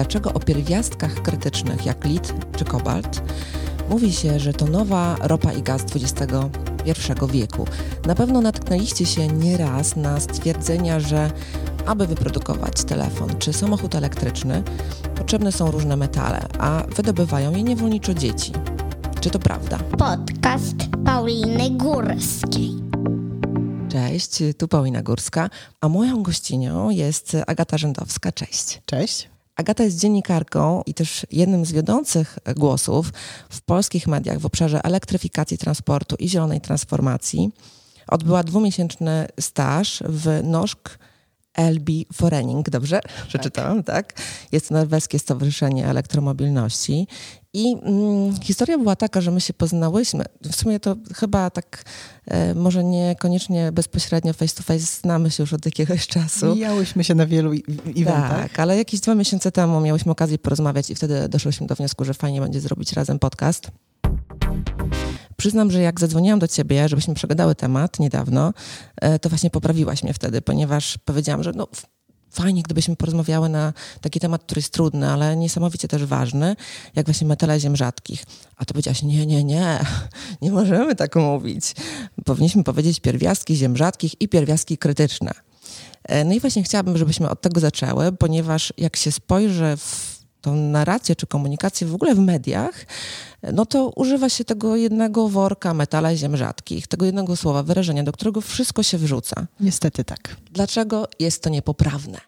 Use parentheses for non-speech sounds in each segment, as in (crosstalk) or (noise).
dlaczego o pierwiastkach krytycznych jak lit czy kobalt mówi się, że to nowa ropa i gaz XXI wieku. Na pewno natknęliście się nieraz na stwierdzenia, że aby wyprodukować telefon czy samochód elektryczny, potrzebne są różne metale, a wydobywają je niewolniczo dzieci. Czy to prawda? Podcast Pauliny Górskiej. Cześć, tu Paulina Górska, a moją gościnią jest Agata Rzędowska. Cześć. Cześć. Agata jest dziennikarką i też jednym z wiodących głosów w polskich mediach w obszarze elektryfikacji transportu i zielonej transformacji. Odbyła dwumiesięczny staż w NOSZK LB Forening, dobrze tak. przeczytałam, tak? Jest to norweskie stowarzyszenie elektromobilności. I mm, historia była taka, że my się poznałyśmy. W sumie to chyba tak, e, może niekoniecznie bezpośrednio face to face, znamy się już od jakiegoś czasu. Mijałyśmy się na wielu eventach. Tak, ale jakieś dwa miesiące temu miałyśmy okazję porozmawiać i wtedy doszłyśmy do wniosku, że fajnie będzie zrobić razem podcast. Przyznam, że jak zadzwoniłam do ciebie, żebyśmy przegadały temat niedawno, e, to właśnie poprawiłaś mnie wtedy, ponieważ powiedziałam, że no fajnie, gdybyśmy porozmawiały na taki temat, który jest trudny, ale niesamowicie też ważny, jak właśnie metale ziem rzadkich. A to powiedziałaś, nie, nie, nie, (laughs) nie możemy tak mówić. Powinniśmy powiedzieć pierwiastki ziem rzadkich i pierwiastki krytyczne. E, no i właśnie chciałabym, żebyśmy od tego zaczęły, ponieważ jak się spojrzy w tą narrację czy komunikację w ogóle w mediach, no to używa się tego jednego worka metala ziem rzadkich, tego jednego słowa, wyrażenia, do którego wszystko się wrzuca. Niestety tak. Dlaczego jest to niepoprawne?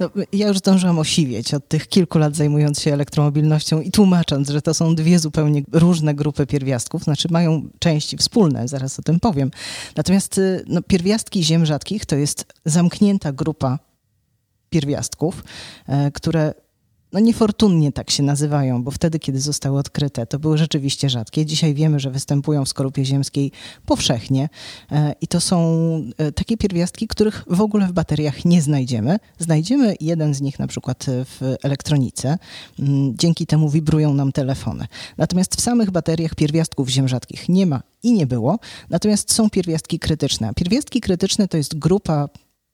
No, ja już zdążyłam osiwieć od tych kilku lat zajmując się elektromobilnością i tłumacząc, że to są dwie zupełnie różne grupy pierwiastków, znaczy mają części wspólne, zaraz o tym powiem. Natomiast y, no, pierwiastki ziem rzadkich to jest zamknięta grupa pierwiastków, e, które no niefortunnie tak się nazywają, bo wtedy, kiedy zostały odkryte, to były rzeczywiście rzadkie. Dzisiaj wiemy, że występują w skorupie ziemskiej powszechnie e, i to są e, takie pierwiastki, których w ogóle w bateriach nie znajdziemy. Znajdziemy jeden z nich na przykład w elektronice. Mm, dzięki temu wibrują nam telefony. Natomiast w samych bateriach pierwiastków ziem rzadkich nie ma i nie było. Natomiast są pierwiastki krytyczne. Pierwiastki krytyczne to jest grupa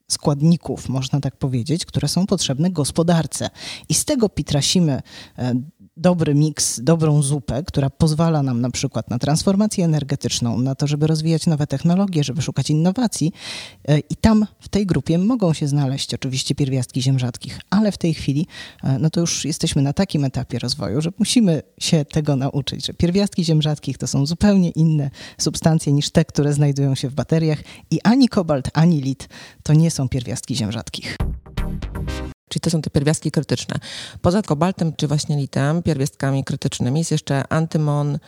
składników, można tak powiedzieć, które są potrzebne gospodarce. I z tego pitrasimy e, dobry miks, dobrą zupę, która pozwala nam na przykład na transformację energetyczną, na to, żeby rozwijać nowe technologie, żeby szukać innowacji. E, I tam w tej grupie mogą się znaleźć oczywiście pierwiastki ziem rzadkich, ale w tej chwili e, no to już jesteśmy na takim etapie rozwoju, że musimy się tego nauczyć, że pierwiastki ziem rzadkich to są zupełnie inne substancje niż te, które znajdują się w bateriach i ani kobalt, ani lit to nie są pierwiastki ziem rzadkich. Czyli to są te pierwiastki krytyczne. Poza kobaltem czy właśnie litem, pierwiastkami krytycznymi jest jeszcze antymon,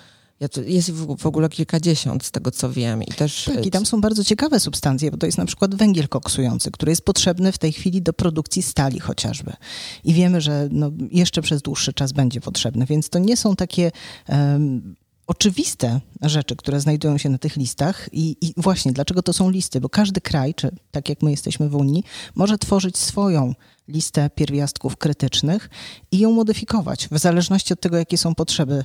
jest w ogóle kilkadziesiąt z tego, co wiem. I też... Tak, i tam są bardzo ciekawe substancje, bo to jest na przykład węgiel koksujący, który jest potrzebny w tej chwili do produkcji stali chociażby. I wiemy, że no, jeszcze przez dłuższy czas będzie potrzebny, więc to nie są takie um, oczywiste rzeczy, które znajdują się na tych listach. I, I, właśnie dlaczego to są listy? Bo każdy kraj, czy tak jak my jesteśmy w Unii, może tworzyć swoją listę pierwiastków krytycznych i ją modyfikować w zależności od tego, jakie są potrzeby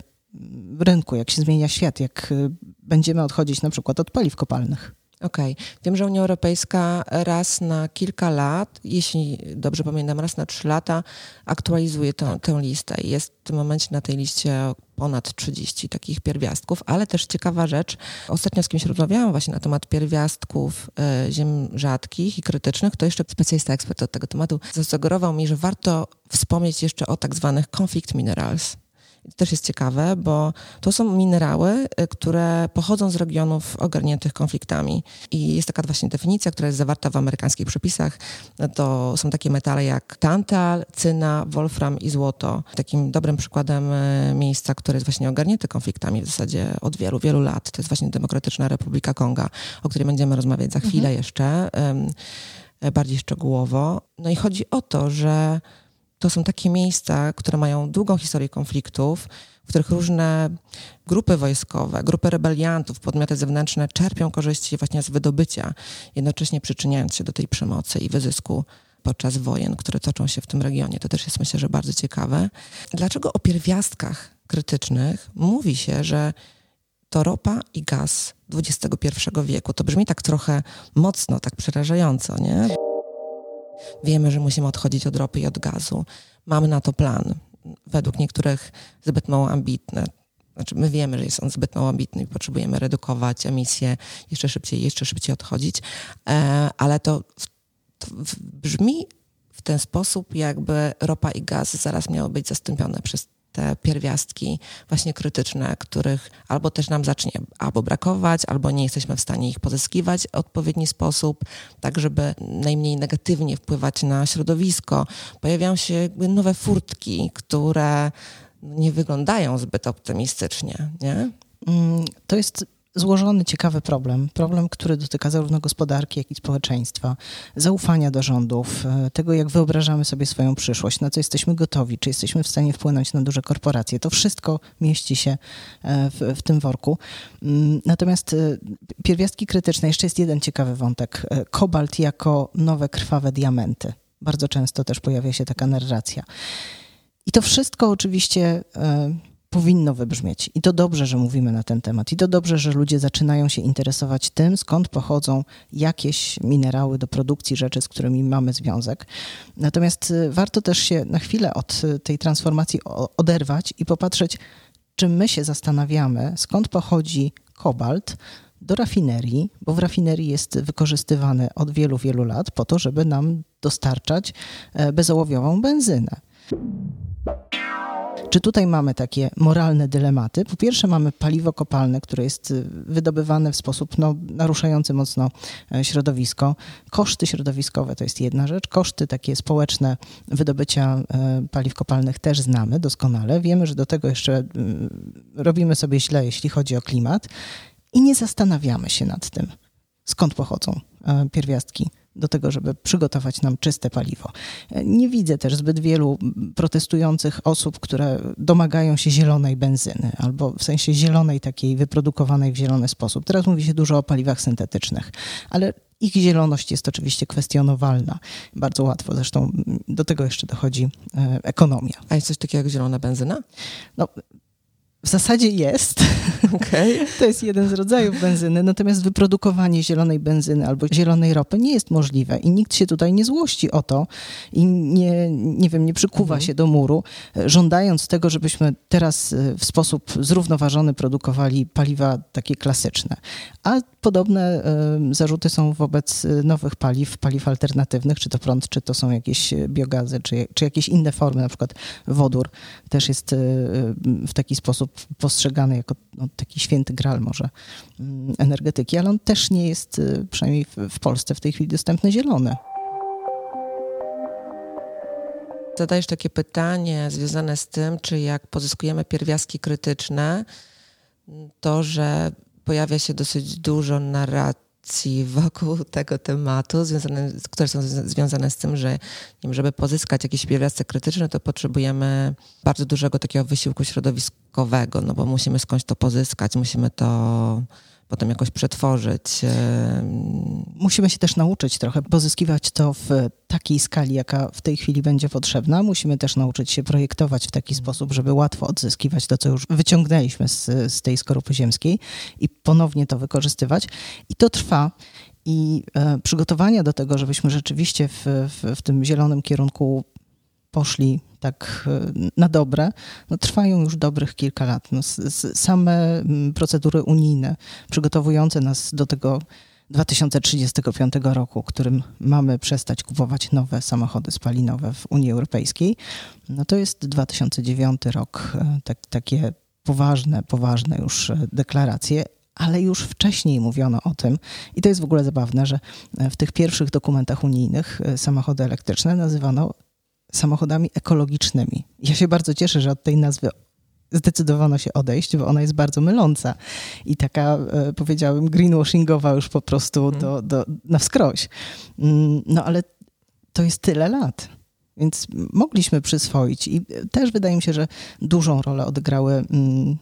w rynku, jak się zmienia świat, jak y, będziemy odchodzić na przykład od paliw kopalnych. Okej. Okay. Wiem, że Unia Europejska raz na kilka lat, jeśli dobrze pamiętam, raz na trzy lata aktualizuje tak. tę listę. Jest w tym momencie na tej liście ponad 30 takich pierwiastków, ale też ciekawa rzecz. Ostatnio z kimś rozmawiałam właśnie na temat pierwiastków e, ziem rzadkich i krytycznych. To jeszcze specjalista, ekspert od tego tematu zasugerował mi, że warto wspomnieć jeszcze o tak zwanych conflict minerals. To też jest ciekawe, bo to są minerały, y, które pochodzą z regionów ogarniętych konfliktami. I jest taka właśnie definicja, która jest zawarta w amerykańskich przepisach. To są takie metale jak tantal, cyna, wolfram i złoto. Takim dobrym przykładem y, miejsca, które jest właśnie ogarnięte konfliktami w zasadzie od wielu, wielu lat, to jest właśnie Demokratyczna Republika Konga, o której będziemy rozmawiać za chwilę mhm. jeszcze bardziej szczegółowo. No i chodzi o to, że to są takie miejsca, które mają długą historię konfliktów, w których różne grupy wojskowe, grupy rebeliantów, podmioty zewnętrzne czerpią korzyści właśnie z wydobycia, jednocześnie przyczyniając się do tej przemocy i wyzysku podczas wojen, które toczą się w tym regionie. To też jest myślę, że bardzo ciekawe. Dlaczego o pierwiastkach krytycznych mówi się, że to ropa i gaz XXI wieku? To brzmi tak trochę mocno, tak przerażająco, nie? Wiemy, że musimy odchodzić od ropy i od gazu. Mamy na to plan. Według niektórych zbyt mało ambitny. Znaczy, my wiemy, że jest on zbyt mało ambitny i potrzebujemy redukować emisje, jeszcze szybciej, jeszcze szybciej odchodzić, e, ale to, to brzmi w ten sposób, jakby ropa i gaz zaraz miały być zastąpione przez te pierwiastki właśnie krytyczne, których albo też nam zacznie albo brakować, albo nie jesteśmy w stanie ich pozyskiwać w odpowiedni sposób, tak żeby najmniej negatywnie wpływać na środowisko. Pojawiają się nowe furtki, które nie wyglądają zbyt optymistycznie, nie? Mm, to jest złożony, ciekawy problem. Problem, który dotyka zarówno gospodarki, jak i społeczeństwa, zaufania do rządów, e, tego, jak wyobrażamy sobie swoją przyszłość, na co jesteśmy gotowi, czy jesteśmy w stanie wpłynąć na duże korporacje. To wszystko mieści się e, w, w tym worku. Mm, natomiast e, pierwiastki krytyczne, jeszcze jest jeden ciekawy wątek. Kobalt jako nowe krwawe diamenty. Bardzo często też pojawia się taka narracja. I to wszystko oczywiście powinno wybrzmieć. I to dobrze, że mówimy na ten temat. I to dobrze, że ludzie zaczynają się interesować tym, skąd pochodzą jakieś minerały do produkcji rzeczy, z którymi mamy związek. Natomiast y, warto też się na chwilę od y, tej transformacji oderwać i popatrzeć, czy my się zastanawiamy, skąd pochodzi kobalt do rafinerii, bo w rafinerii jest wykorzystywany od wielu, wielu lat po to, żeby nam dostarczać e, bezołowiową benzynę. Czy tutaj mamy takie moralne dylematy? Po pierwsze mamy paliwo kopalne, które jest y, wydobywane w sposób no, naruszający mocno e, środowisko. Koszty środowiskowe to jest jedna rzecz. Koszty takie społeczne wydobycia e, paliw kopalnych też znamy doskonale. Wiemy, że do tego jeszcze y, robimy sobie źle, jeśli chodzi o klimat i nie zastanawiamy się nad tym, skąd pochodzą e, pierwiastki do tego, żeby przygotować nam czyste paliwo. Nie widzę też zbyt wielu protestujących osób, które domagają się zielonej benzyny, albo w sensie zielonej takiej wyprodukowanej w zielony sposób. Teraz mówi się dużo o paliwach syntetycznych, ale ich zieloność jest oczywiście kwestionowalna. Bardzo łatwo, zresztą do tego jeszcze dochodzi e, ekonomia. A jest coś takiego jak zielona benzyna? No, w zasadzie jest. (laughs) Okay. To jest jeden z rodzajów benzyny, natomiast wyprodukowanie zielonej benzyny albo zielonej ropy nie jest możliwe i nikt się tutaj nie złości o to i nie, nie wiem, nie przykuwa mhm. się do muru, żądając tego, żebyśmy teraz e, w sposób zrównoważony produkowali paliwa takie klasyczne. A podobne y, zarzuty są wobec e, nowych paliw, paliw alternatywnych, czy to prąd, czy to są jakieś biogazy, czy, czy jakieś inne formy, na przykład wodór też jest y, w taki sposób postrzegany jako no, taki święty gral może mm, energetyki, ale on też nie jest, y, przynajmniej w Polsce w tej chwili dostępny zielony. Zadajesz takie pytanie związane z tym, czy jak pozyskujemy pierwiastki krytyczne, to, że pojawia się dosyć dużo narracji, wokół tego tematu, związane, które są związane z tym, że wiem, żeby pozyskać jakieś pierwiastek krytyczny, to potrzebujemy bardzo dużego takiego wysiłku środowiskowego, no bo musimy skądś to pozyskać, musimy to potem jakoś przetworzyć. Musimy się też nauczyć trochę pozyskiwać to w takiej skali, jaka w tej chwili będzie potrzebna. Musimy też nauczyć się projektować w taki sposób, żeby łatwo odzyskiwać to, co już wyciągnęliśmy z, z tej skorupy ziemskiej i ponownie to wykorzystywać. I to trwa. I e, przygotowania do tego, żebyśmy rzeczywiście w, w, w tym zielonym kierunku poszli tak e, na dobre, no, trwają już dobrych kilka lat. No, same procedury unijne przygotowujące nas do tego 2035 roku, którym mamy przestać kupować nowe samochody spalinowe w Unii Europejskiej, no to jest 2009 rok. E, tak, takie poważne, poważne już e, deklaracje, ale już wcześniej mówiono o tym, i to jest w ogóle zabawne, że w tych pierwszych dokumentach unijnych samochody elektryczne nazywano samochodami ekologicznymi. Ja się bardzo cieszę, że od tej nazwy zdecydowano się odejść, bo ona jest bardzo myląca i taka, e, powiedziałem, greenwashingowa już po prostu hmm. do, do, na wskroś. Mm, no ale to jest tyle lat. Więc mogliśmy przyswoić i też wydaje mi się, że dużą rolę odegrały mm,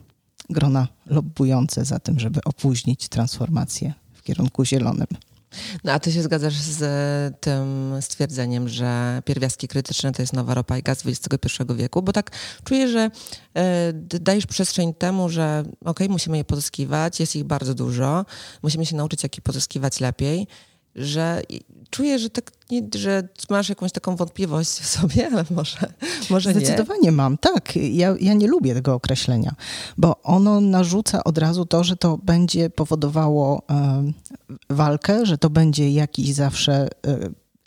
grona lobbujące za tym, żeby opóźnić transformację w kierunku zielonym. No a ty się zgadzasz z e, tym stwierdzeniem, że pierwiastki krytyczne to jest nowa ropa i gaz XXI wieku? Bo tak czuję, że y, dajesz przestrzeń temu, że ok, musimy je pozyskiwać, jest ich bardzo dużo, musimy się nauczyć, jak je pozyskiwać lepiej, że czuję, że, tak nie, że masz jakąś taką wątpliwość w sobie, ale może, może Zdecydowanie nie. mam, tak. Ja, ja nie lubię tego określenia, bo ono narzuca od razu to, że to będzie powodowało walkę, że to będzie jakiś zawsze e,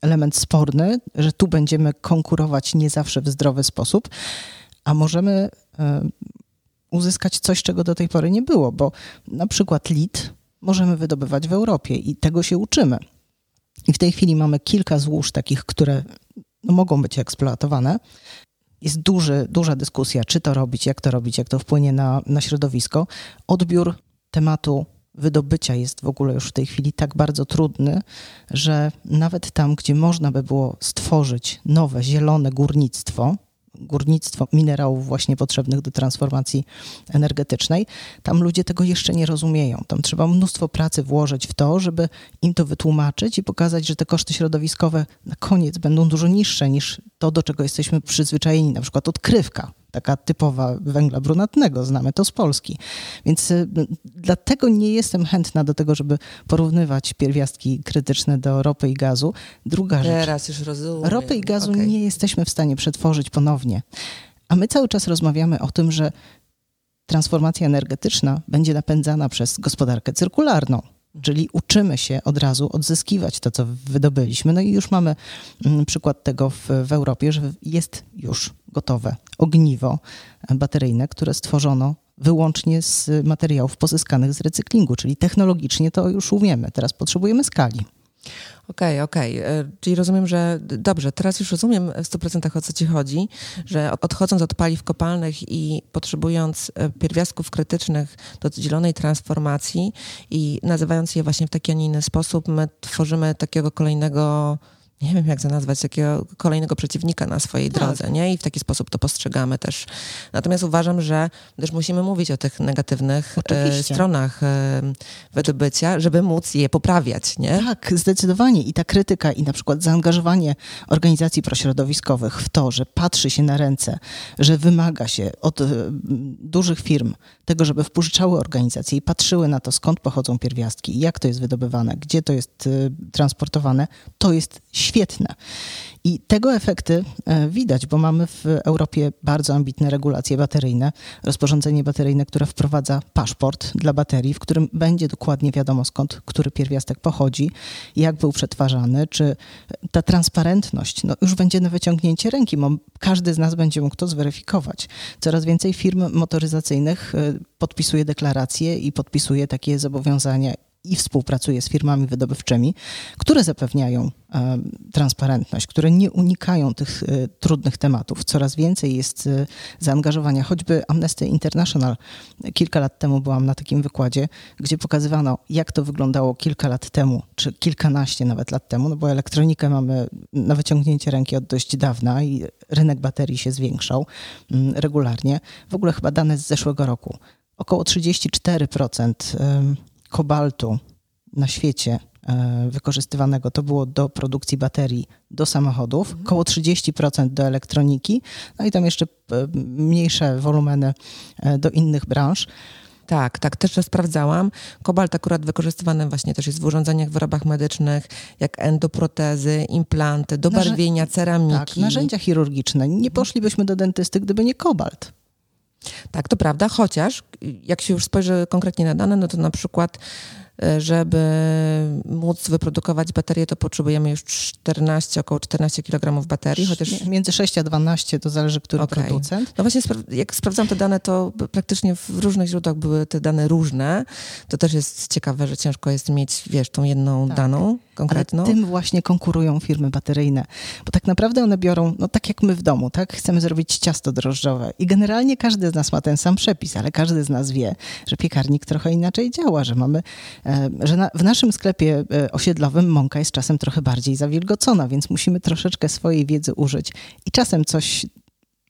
element sporny, że tu będziemy konkurować nie zawsze w zdrowy sposób, a możemy uzyskać coś, czego do tej pory nie było, bo na przykład lit możemy wydobywać w Europie i tego się uczymy. I w tej chwili mamy kilka złóż takich, które no, mogą być eksploatowane. Jest duży, duża dyskusja, czy to robić, jak to robić, jak to wpłynie na, na środowisko. Odbiór tematu wydobycia jest w ogóle już w tej chwili tak bardzo trudny, że nawet tam, gdzie można by było stworzyć nowe, zielone górnictwo, górnictwo minerałów właśnie potrzebnych do transformacji energetycznej. Tam ludzie tego jeszcze nie rozumieją. Tam trzeba mnóstwo pracy włożyć w to, żeby im to wytłumaczyć i pokazać, że te koszty środowiskowe na koniec będą dużo niższe niż to, do czego jesteśmy przyzwyczajeni, na przykład odkrywka taka typowa węgla brunatnego, znamy to z Polski. Więc y, dlatego nie jestem chętna do tego, żeby porównywać pierwiastki krytyczne do ropy i gazu. Druga rzecz. Teraz już rozumiem. Ropy i gazu okay. nie jesteśmy w stanie przetworzyć ponownie. A my cały czas rozmawiamy o tym, że transformacja energetyczna będzie napędzana przez gospodarkę cyrkularną. Czyli uczymy się od razu odzyskiwać to, co wydobyliśmy. No i już mamy mm, przykład tego w, w Europie, że jest już gotowe ogniwo bateryjne, które stworzono wyłącznie z materiałów pozyskanych z recyklingu, czyli technologicznie to już umiemy. Teraz potrzebujemy skali. Okej, okay, okej. Okay. E, czyli rozumiem, że dobrze, teraz już rozumiem w 100% o co ci chodzi, że odchodząc od paliw kopalnych i potrzebując e, pierwiastków krytycznych do zielonej transformacji i nazywając je właśnie w taki, a nie inny sposób, my tworzymy takiego kolejnego nie wiem jak to nazwać, takiego kolejnego przeciwnika na swojej tak. drodze, nie? I w taki sposób to postrzegamy też. Natomiast uważam, że też musimy mówić o tych negatywnych e, stronach e, wydobycia, żeby móc je poprawiać, nie? Tak, zdecydowanie. I ta krytyka i na przykład zaangażowanie organizacji prośrodowiskowych w to, że patrzy się na ręce, że wymaga się od e, dużych firm tego, żeby wpuszczały organizacje i patrzyły na to, skąd pochodzą pierwiastki, jak to jest wydobywane, gdzie to jest transportowane, to jest świetne. I tego efekty e, widać, bo mamy w Europie bardzo ambitne regulacje bateryjne, rozporządzenie bateryjne, które wprowadza paszport dla baterii, w którym będzie dokładnie wiadomo skąd który pierwiastek pochodzi, jak był przetwarzany, czy ta transparentność no już będzie na wyciągnięcie ręki, bo każdy z nas będzie mógł to zweryfikować. Coraz więcej firm motoryzacyjnych e, podpisuje deklaracje i podpisuje takie zobowiązania i współpracuje z firmami wydobywczymi, które zapewniają e, transparentność, które nie unikają tych e, trudnych tematów. Coraz więcej jest e, zaangażowania, choćby Amnesty International. Kilka lat temu byłam na takim wykładzie, gdzie pokazywano, jak to wyglądało kilka lat temu, czy kilkanaście nawet lat temu, no bo elektronikę mamy na wyciągnięcie ręki od dość dawna i rynek baterii się zwiększał mm, regularnie. W ogóle chyba dane z zeszłego roku. Około 34% kobaltu na świecie e, wykorzystywanego to było do produkcji baterii do samochodów, mhm. około 30% do elektroniki, no i tam jeszcze e, mniejsze wolumeny e, do innych branż. Tak, tak, też to sprawdzałam. Kobalt akurat wykorzystywany właśnie też jest w urządzeniach, wyrobach medycznych, jak endoprotezy, implanty, do barwienia, ceramiki. Tak, narzędzia chirurgiczne. Nie poszlibyśmy do dentysty, gdyby nie kobalt. Tak, to prawda, chociaż jak się już spojrzy konkretnie na dane, no to na przykład E, żeby móc wyprodukować baterię, to potrzebujemy już 14, około 14 kg baterii, chociaż... Między 6 a 12 to zależy, który okay. producent. No właśnie, jak sprawdzam te dane, to praktycznie w różnych źródłach były te dane różne. To też jest ciekawe, że ciężko jest mieć, wiesz, tą jedną tak. daną konkretną. Ale tym właśnie konkurują firmy bateryjne, bo tak naprawdę one biorą, no tak jak my w domu, tak? Chcemy zrobić ciasto drożdżowe i generalnie każdy z nas ma ten sam przepis, ale każdy z nas wie, że piekarnik trochę inaczej działa, że mamy E, że na, w naszym sklepie e, osiedlowym mąka jest czasem trochę bardziej zawilgocona, więc musimy troszeczkę swojej wiedzy użyć i czasem coś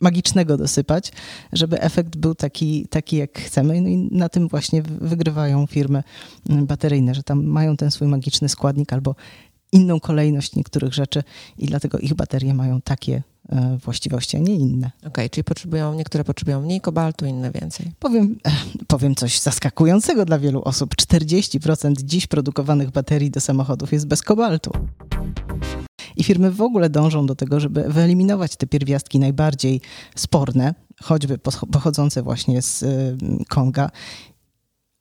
magicznego dosypać, żeby efekt był taki, taki jak chcemy. No i na tym właśnie wygrywają firmy bateryjne, że tam mają ten swój magiczny składnik albo inną kolejność niektórych rzeczy i dlatego ich baterie mają takie e, właściwości, a nie inne. Okej, okay, czyli potrzebują, niektóre potrzebują mniej kobaltu, inne więcej. Powiem, powiem coś zaskakującego dla wielu osób. 40% dziś produkowanych baterii do samochodów jest bez kobaltu. I firmy w ogóle dążą do tego, żeby wyeliminować te pierwiastki najbardziej sporne, choćby pochodzące właśnie z Konga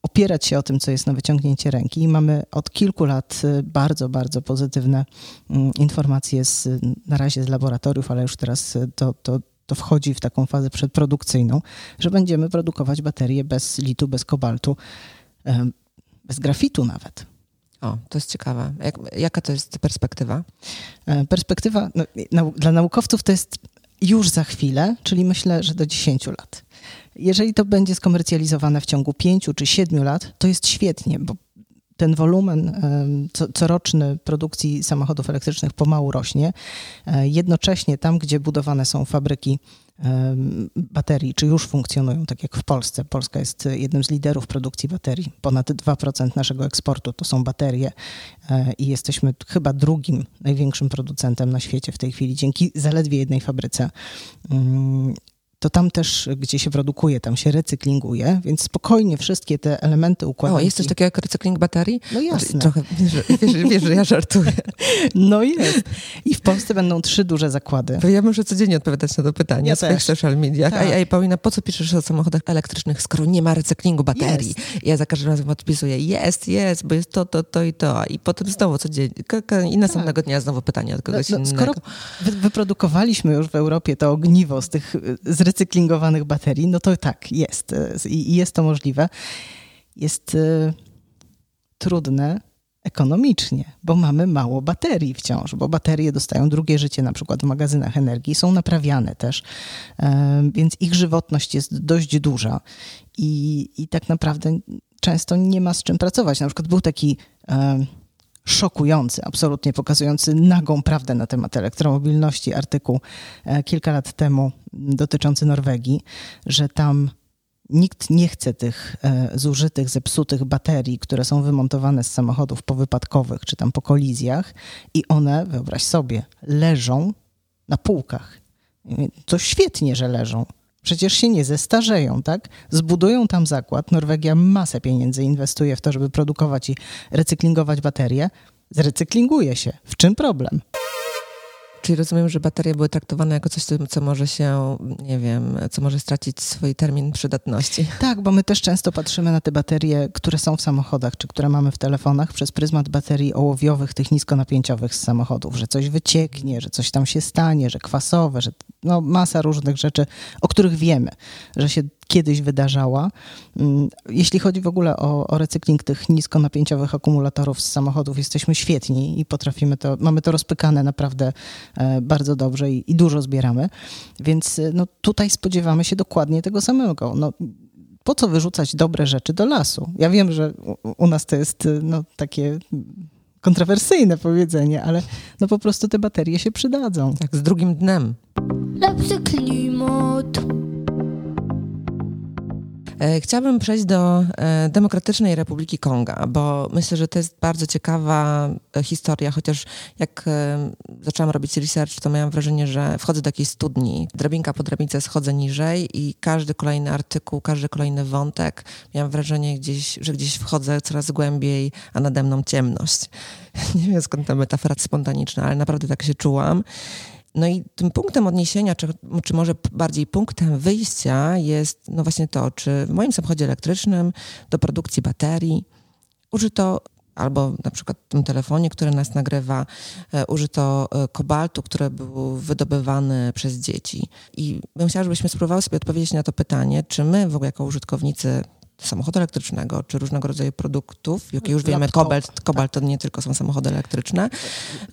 opierać się o tym, co jest na wyciągnięcie ręki. I mamy od kilku lat y, bardzo, bardzo pozytywne mm, informacje z, na razie z laboratoriów, ale już teraz y, to, to, to wchodzi w taką fazę przedprodukcyjną, że będziemy produkować baterie bez litu, bez kobaltu, bez grafitu nawet. O, to jest ciekawe. Jak, jaka to jest perspektywa? E, perspektywa no, dla naukowców to jest już za chwilę, czyli myślę, że do 10 lat. Jeżeli to będzie skomercjalizowane w ciągu 5 czy 7 lat, to jest świetnie, bo ten wolumen coroczny produkcji samochodów elektrycznych pomału rośnie. E, jednocześnie tam, gdzie budowane są fabryki baterii, czy już funkcjonują, tak jak w Polsce. Polska jest jednym z liderów produkcji baterii. Ponad 2% naszego eksportu to są baterie e, i jesteśmy chyba drugim największym producentem na świecie w tej chwili, dzięki zaledwie jednej fabryce. To tam też, gdzie się produkuje, tam się recyklinguje, więc spokojnie wszystkie te elementy układu. O, jest coś takiego jak recykling baterii? No jasne. Trochę, wiesz, wiesz, wiesz, że ja żartuję. (laughs) No jest. I w Polsce będą trzy duże zakłady. To ja muszę codziennie odpowiadać na to pytanie ja w swoich social mediach. Tak. Ej, Paulina, po co piszesz o samochodach elektrycznych, skoro nie ma recyklingu baterii? Jest. Ja za każdym razem odpisuję, jest, jest, bo jest to, to, to i to. I potem znowu codziennie. I następnego tak. dnia znowu pytanie od kogoś no, no, innego. Skoro wyprodukowaliśmy już w Europie to ogniwo z tych z recyklingowanych baterii, no to tak, jest. I jest to możliwe. Jest y, trudne ekonomicznie, bo mamy mało baterii wciąż, bo baterie dostają drugie życie na przykład w magazynach energii, są naprawiane też, więc ich żywotność jest dość duża i, i tak naprawdę często nie ma z czym pracować. Na przykład był taki szokujący, absolutnie pokazujący nagą prawdę na temat elektromobilności artykuł e, kilka lat temu dotyczący Norwegii, że tam nikt nie chce tych e, zużytych, zepsutych baterii, które są wymontowane z samochodów powypadkowych czy tam po kolizjach i one, wyobraź sobie, leżą na półkach. To świetnie, że leżą. Przecież się nie zestarzeją, tak? Zbudują tam zakład. Norwegia masę pieniędzy inwestuje w to, żeby produkować i recyklingować baterie. Zrecyklinguje się. W czym problem? Czyli rozumiem, że baterie były traktowane jako coś, co może się, nie wiem, co może stracić swój termin przydatności. (laughs) Tak, bo my też często patrzymy na te baterie, które są w samochodach, czy które mamy w telefonach, przez pryzmat baterii ołowiowych, tych niskonapięciowych z samochodów, że coś wycieknie, że coś tam się stanie, że kwasowe, że no, masa różnych rzeczy, o których wiemy, że się kiedyś wydarzała. Mm, jeśli chodzi w ogóle o, o recykling tych niskonapięciowych akumulatorów z samochodów, jesteśmy świetni i potrafimy to, mamy to rozpykane naprawdę e, bardzo dobrze i, i dużo zbieramy. Więc e, no, tutaj spodziewamy się dokładnie tego samego. No, po co wyrzucać dobre rzeczy do lasu? Ja wiem, że u, u nas to jest e, no, takie kontrowersyjne powiedzenie, ale no po prostu te baterie się przydadzą. Tak, z drugim dnem. Lepszy klimat. E, chciałabym przejść do e, Demokratycznej Republiki Konga, bo myślę, że to jest bardzo ciekawa e, historia, chociaż jak zaczęłam robić research, to miałam wrażenie, że wchodzę do jakiejś studni, drabinka po drabince schodzę niżej i każdy kolejny artykuł, każdy kolejny wątek, miałam wrażenie gdzieś, że gdzieś wchodzę coraz głębiej, a nade mną ciemność. (laughs) Nie wiem skąd ta metafora spontaniczna, ale naprawdę tak się czułam. No i tym punktem odniesienia, czy, czy może bardziej punktem wyjścia jest no właśnie to, czy w moim samochodzie elektrycznym do produkcji baterii użyto albo na przykład w tym telefonie, który nas nagrywa, e, użyto e, kobaltu, który był wydobywany przez dzieci. I bym chciała, żebyśmy spróbowały sobie odpowiedzieć na to pytanie, czy my w ogóle jako użytkownicy samochodu elektrycznego, czy różnego rodzaju produktów, jak już wiemy, kobalt, kobalt to nie tylko są samochody elektryczne.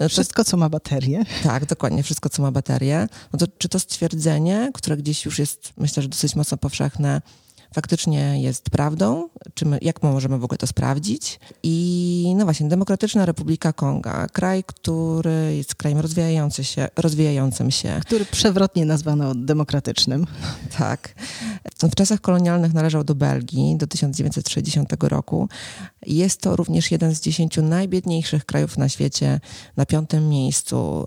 Wszystko, co ma baterię. Tak, dokładnie, wszystko, co ma baterię. No to czy to stwierdzenie, które gdzieś już jest, myślę, że dosyć mocno powszechne, faktycznie jest prawdą, czy my, jak możemy w ogóle to sprawdzić. I no właśnie, Demokratyczna Republika Konga, kraj, który jest krajem rozwijający się, rozwijającym się. Który przewrotnie nazwano demokratycznym. (laughs) Tak. W czasach kolonialnych należał do Belgii do 1960 roku Jest to również jeden z dziesięciu najbiedniejszych krajów na świecie, na piątym miejscu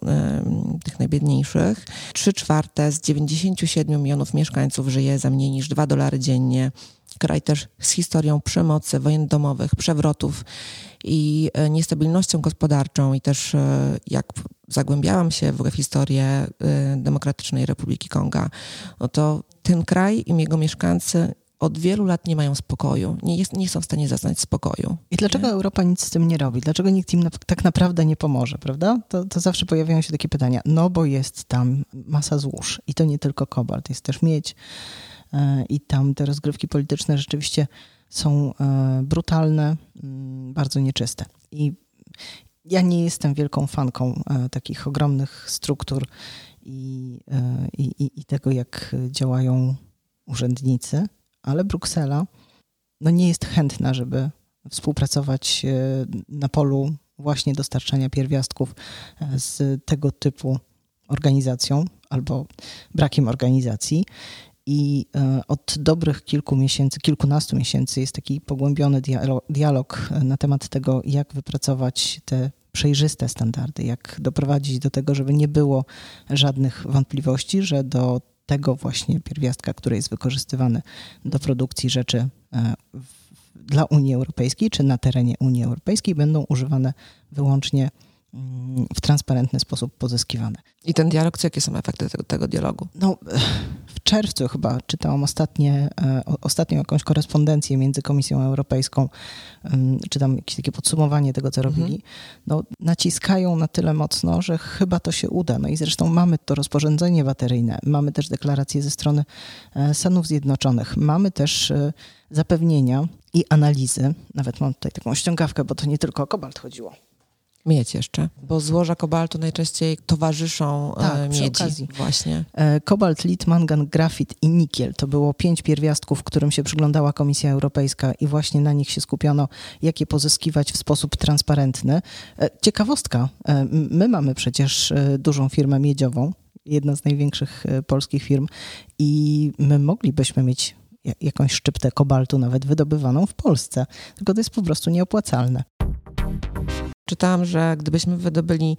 tych najbiedniejszych. Trzy czwarte z 97 milionów mieszkańców żyje za mniej niż 2 dolary dziennie. Kraj też z historią przemocy, wojen domowych, przewrotów i e, niestabilnością gospodarczą i też e, jak zagłębiałam się w historię e, Demokratycznej Republiki Konga, no to ten kraj i jego mieszkańcy od wielu lat nie mają spokoju, nie, jest, nie są w stanie zaznać spokoju. I dlaczego nie? Europa nic z tym nie robi? Dlaczego nikt im na, tak naprawdę nie pomoże, prawda? To, to zawsze pojawiają się takie pytania. No bo jest tam masa złóż i to nie tylko kobalt, jest też miedź i tam te rozgrywki polityczne rzeczywiście są e, brutalne, mm, bardzo nieczyste. I ja nie jestem wielką fanką e, takich ogromnych struktur i, e, i, i tego, jak działają urzędnicy, ale Bruksela no nie jest chętna, żeby współpracować na polu właśnie dostarczania pierwiastków z tego typu organizacją albo brakiem organizacji. I e, od dobrych kilku miesięcy, kilkunastu miesięcy jest taki pogłębiony dialog e, na temat tego, jak wypracować te przejrzyste standardy, jak doprowadzić do tego, żeby nie było żadnych wątpliwości, że do tego właśnie pierwiastka, który jest wykorzystywany do produkcji rzeczy e, dla Unii Europejskiej czy na terenie Unii Europejskiej będą używane wyłącznie w transparentny sposób pozyskiwane. I ten dialog, co jakie są efekty tego, tego dialogu? No, w czerwcu chyba czytałam ostatnie, e, ostatnią jakąś korespondencję między Komisją Europejską, czy tam jakieś takie podsumowanie tego, co robili. Mhm. No, naciskają na tyle mocno, że chyba to się uda. No i zresztą mamy to rozporządzenie bateryjne, mamy też deklaracje ze strony e, Stanów Zjednoczonych, mamy też e, zapewnienia i analizy. Nawet mam tutaj taką ściągawkę, bo to nie tylko o kobalt chodziło Miedź jeszcze, bo złoża kobaltu najczęściej towarzyszą e, tak, miedzi. Okazji. Właśnie. E, kobalt, lit, mangan, grafit i nikiel to było pięć pierwiastków, którym się przyglądała Komisja Europejska i właśnie na nich się skupiono, jak je pozyskiwać w sposób transparentny. E, ciekawostka, my mamy przecież dużą firmę miedziową, jedna z największych polskich firm i my moglibyśmy mieć jakąś szczyptę kobaltu nawet wydobywaną w Polsce, tylko to jest po prostu nieopłacalne. Czytałam, że gdybyśmy wydobyli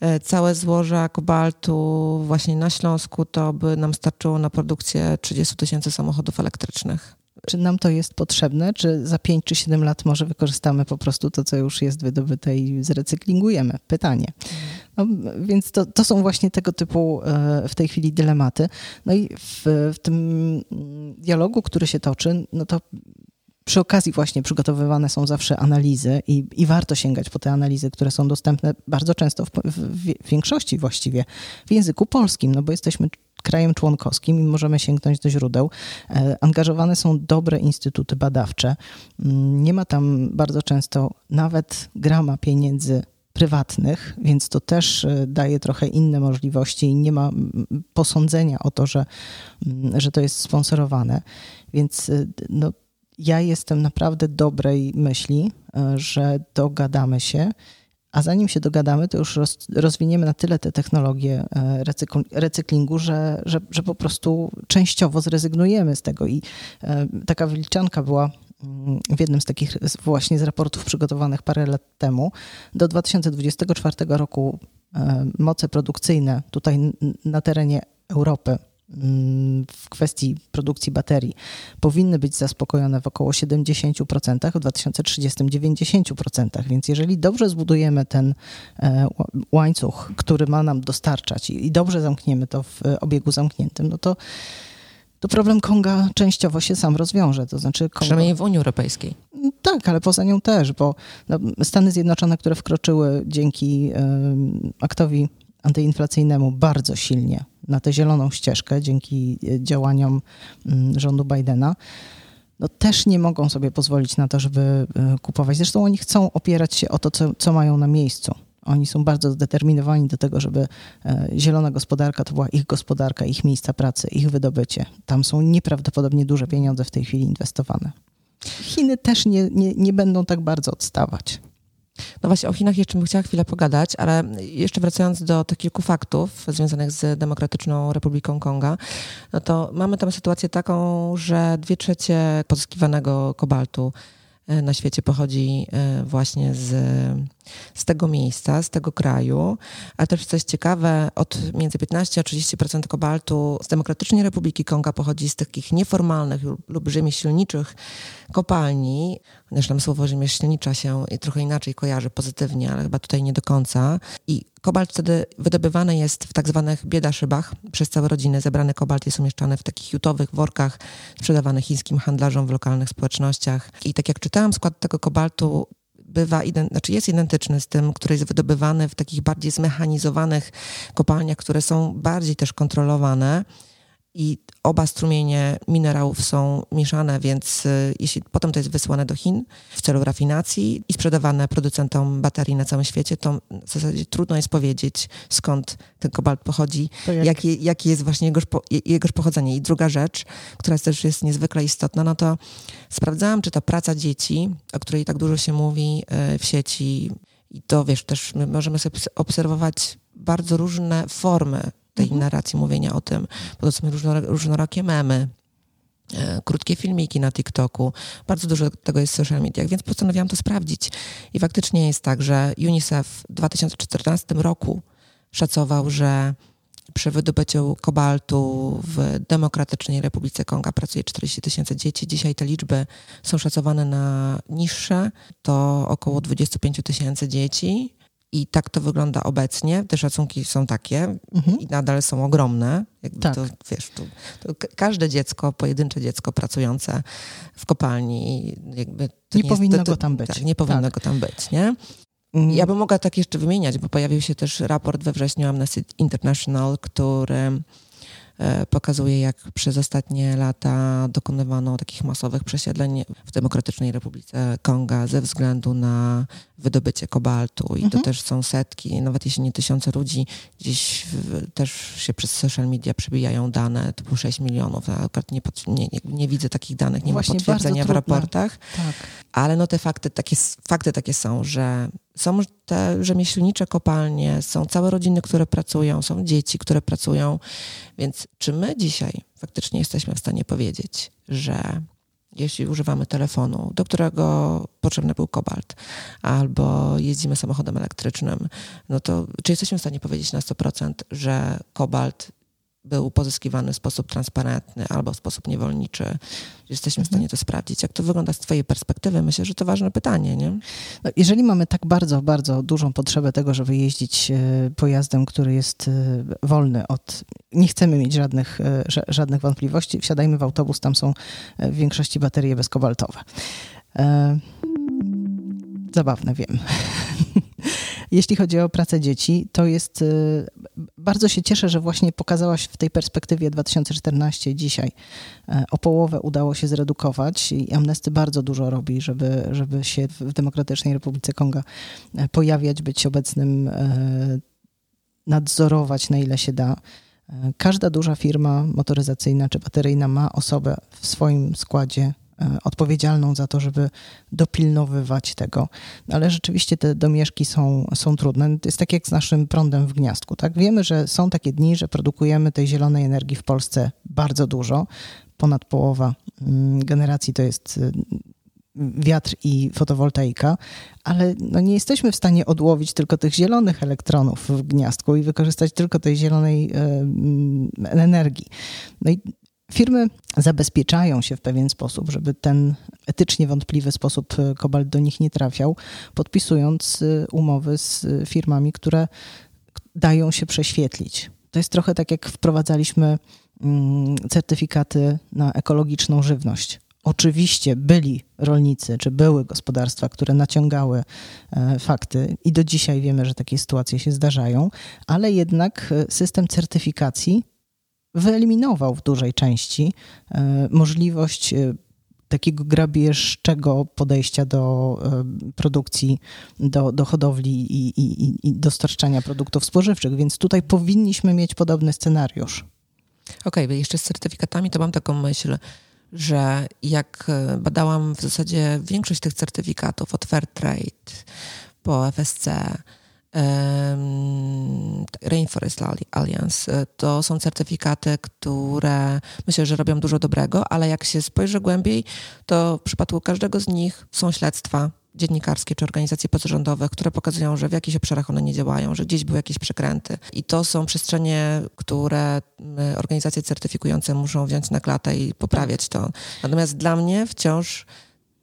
e, całe złoża kobaltu właśnie na Śląsku, to by nam starczyło na produkcję 30 tysięcy samochodów elektrycznych. Czy nam to jest potrzebne, czy za 5 czy 7 lat może wykorzystamy po prostu to, co już jest wydobyte i zrecyklingujemy? Pytanie. No, więc to, to są właśnie tego typu e, w tej chwili dylematy. No i w, w tym dialogu, który się toczy, no to przy okazji właśnie przygotowywane są zawsze analizy i, i, warto sięgać po te analizy, które są dostępne bardzo często w, w, większości właściwie w języku polskim, no bo jesteśmy krajem członkowskim i możemy sięgnąć do źródeł. E, angażowane są dobre instytuty badawcze. Mm, nie ma tam bardzo często nawet grama pieniędzy prywatnych, więc to też e, daje trochę inne możliwości i nie ma posądzenia o to, że, że to jest sponsorowane. Więc e, no, ja jestem naprawdę dobrej myśli, e, że dogadamy się, a zanim się dogadamy, to już roz, rozwiniemy na tyle te technologie e, recyklingu, że, że, że po prostu częściowo zrezygnujemy z tego. I e, taka wyliczanka była mm, w jednym z takich właśnie z raportów przygotowanych parę lat temu. Do 2024 roku moce produkcyjne tutaj na terenie Europy w kwestii produkcji baterii powinny być zaspokojone w około 70%, w 2030 90%. Więc jeżeli dobrze zbudujemy ten e, łańcuch, który ma nam dostarczać i dobrze zamkniemy to w obiegu zamkniętym, no to to problem Konga częściowo się sam rozwiąże. To znaczy Kongo... Przynajmniej w Unii Europejskiej. Tak, ale poza nią też, bo no, Stany Zjednoczone, które wkroczyły dzięki y, aktowi antyinflacyjnemu bardzo silnie na tę zieloną ścieżkę dzięki e, działaniom mm, rządu Bidena, no też nie mogą sobie pozwolić na to, żeby e, kupować. Zresztą oni chcą opierać się o to, co, co mają na miejscu. Oni są bardzo zdeterminowani do tego, żeby e, zielona gospodarka to była ich gospodarka, ich miejsca pracy, ich wydobycie. Tam są nieprawdopodobnie duże pieniądze w tej chwili inwestowane. Chiny też nie, nie, nie będą tak bardzo odstawać. No właśnie o Chinach jeszcze bym chciała chwilę pogadać, ale jeszcze wracając do tych kilku faktów związanych z Demokratyczną Republiką Konga, no to mamy tam sytuację taką, że dwie trzecie pozyskiwanego kobaltu e, na świecie pochodzi e, właśnie z, z tego miejsca, z tego kraju. A też coś ciekawe, od między 15 a 30% kobaltu z Demokratycznej Republiki Konga pochodzi z takich nieformalnych lub rzemieślniczych kopalni. Chociaż tam słowo rzemieślnicza się trochę inaczej kojarzy pozytywnie, ale chyba tutaj nie do końca. I kobalt wtedy wydobywany jest w tak zwanych biedaszybach przez całe rodziny. Zebrany kobalt jest umieszczany w takich jutowych workach, sprzedawany chińskim handlarzom w lokalnych społecznościach. I tak jak czytałam, skład tego kobaltu bywa, znaczy jest identyczny z tym, który jest wydobywany w takich bardziej zmechanizowanych kopalniach, które są bardziej też kontrolowane i oba strumienie minerałów są mieszane, więc y, jeśli potem to jest wysłane do Chin w celu rafinacji i sprzedawane producentom baterii na całym świecie, to w zasadzie trudno jest powiedzieć, skąd ten kobalt pochodzi, jak... jakie, jakie jest właśnie jego, jego pochodzenie. I druga rzecz, która też jest niezwykle istotna, no to sprawdzałam, czy ta praca dzieci, o której tak dużo się mówi y, w sieci, i to wiesz, też my możemy sobie obserwować bardzo różne formy tej mhm. narracji, mówienia o tym. Są różnorakie memy, e, krótkie filmiki na TikToku. Bardzo dużo tego jest w social mediach, więc postanowiłam to sprawdzić. I faktycznie jest tak, że UNICEF w 2014 roku szacował, że przy wydobyciu kobaltu w Demokratycznej Republice Konga pracuje 40 tysięcy dzieci. Dzisiaj te liczby są szacowane na niższe, to około 25 tysięcy dzieci. I tak to wygląda obecnie. Te szacunki są takie mhm. i nadal są ogromne. Jakby tak. to, wiesz, to, to każde dziecko, pojedyncze dziecko pracujące w kopalni, jakby nie, nie powinno jest, to, go tam być. Tak, nie powinno tak. go tam być, nie? Mhm. Ja bym mogła tak jeszcze wymieniać, bo pojawił się też raport we wrześniu Amnesty International, który pokazuje, jak przez ostatnie lata dokonywano takich masowych przesiedleń w Demokratycznej Republice Konga ze względu na wydobycie kobaltu. I mhm. to też są setki, nawet jeśli nie tysiące ludzi, gdzieś w, też się przez social media przebijają dane typu 6 milionów. Ja akurat nie, nie, nie, nie widzę takich danych, nie Właśnie ma potwierdzenia w raportach. Tak. Ale no te fakty takie, fakty takie są, że są te rzemieślnicze kopalnie, są całe rodziny, które pracują, są dzieci, które pracują. Więc czy my dzisiaj faktycznie jesteśmy w stanie powiedzieć, że jeśli używamy telefonu, do którego potrzebny był kobalt, albo jeździmy samochodem elektrycznym, no to czy jesteśmy w stanie powiedzieć na 100%, że kobalt był pozyskiwany w sposób transparentny albo w sposób niewolniczy. Jesteśmy w stanie to sprawdzić. Jak to wygląda z Twojej perspektywy? Myślę, że to ważne pytanie, nie? No, jeżeli mamy tak bardzo, bardzo dużą potrzebę tego, żeby jeździć e, pojazdem, który jest e, wolny od... Nie chcemy mieć żadnych, e, żadnych wątpliwości. Wsiadajmy w autobus, tam są w większości baterie bezkobaltowe. Zabawne, wiem. (laughs) Jeśli chodzi o pracę dzieci, to jest. Y, bardzo się cieszę, że właśnie pokazałaś w tej perspektywie 2014 dzisiaj. E, o połowę udało się zredukować i Amnesty bardzo dużo robi, żeby, żeby się w Demokratycznej Republice Konga e, pojawiać, być obecnym, nadzorować na ile się da. Każda duża firma motoryzacyjna czy bateryjna ma osobę w swoim składzie, odpowiedzialną za to, żeby dopilnowywać tego. Ale rzeczywiście te domieszki są, są trudne. To jest tak jak z naszym prądem w gniazdku. Tak? Wiemy, że są takie dni, że produkujemy tej zielonej energii w Polsce bardzo dużo. Ponad połowa mm, generacji to jest y, wiatr i fotowoltaika, ale no nie jesteśmy w stanie odłowić tylko tych zielonych elektronów w gniazdku i wykorzystać tylko tej zielonej y, energii. No i Firmy zabezpieczają się w pewien sposób, żeby ten etycznie wątpliwy sposób e, kobalt do nich nie trafiał, podpisując e, umowy z e, firmami, które dają się prześwietlić. To jest trochę tak, jak wprowadzaliśmy mm, certyfikaty na ekologiczną żywność. Oczywiście byli rolnicy, czy były gospodarstwa, które naciągały fakty, i do dzisiaj wiemy, że takie sytuacje się zdarzają, ale jednak system certyfikacji wyeliminował w dużej części e, możliwość e, takiego grabieżczego podejścia do e, produkcji, do, do hodowli i, i, i dostarczania produktów spożywczych, więc tutaj powinniśmy mieć podobny scenariusz. Okej, okay, jeszcze z certyfikatami to mam taką myśl, że jak badałam w zasadzie większość tych certyfikatów od Fairtrade po FSC, Rainforest Alliance. To są certyfikaty, które myślę, że robią dużo dobrego, ale jak się spojrzy głębiej, to w przypadku każdego z nich są śledztwa dziennikarskie czy organizacje pozarządowe, które pokazują, że w jakichś obszarach one nie działają, że gdzieś były jakieś przekręty. I to są przestrzenie, które organizacje certyfikujące muszą wziąć na klatę i poprawiać to. Natomiast dla mnie wciąż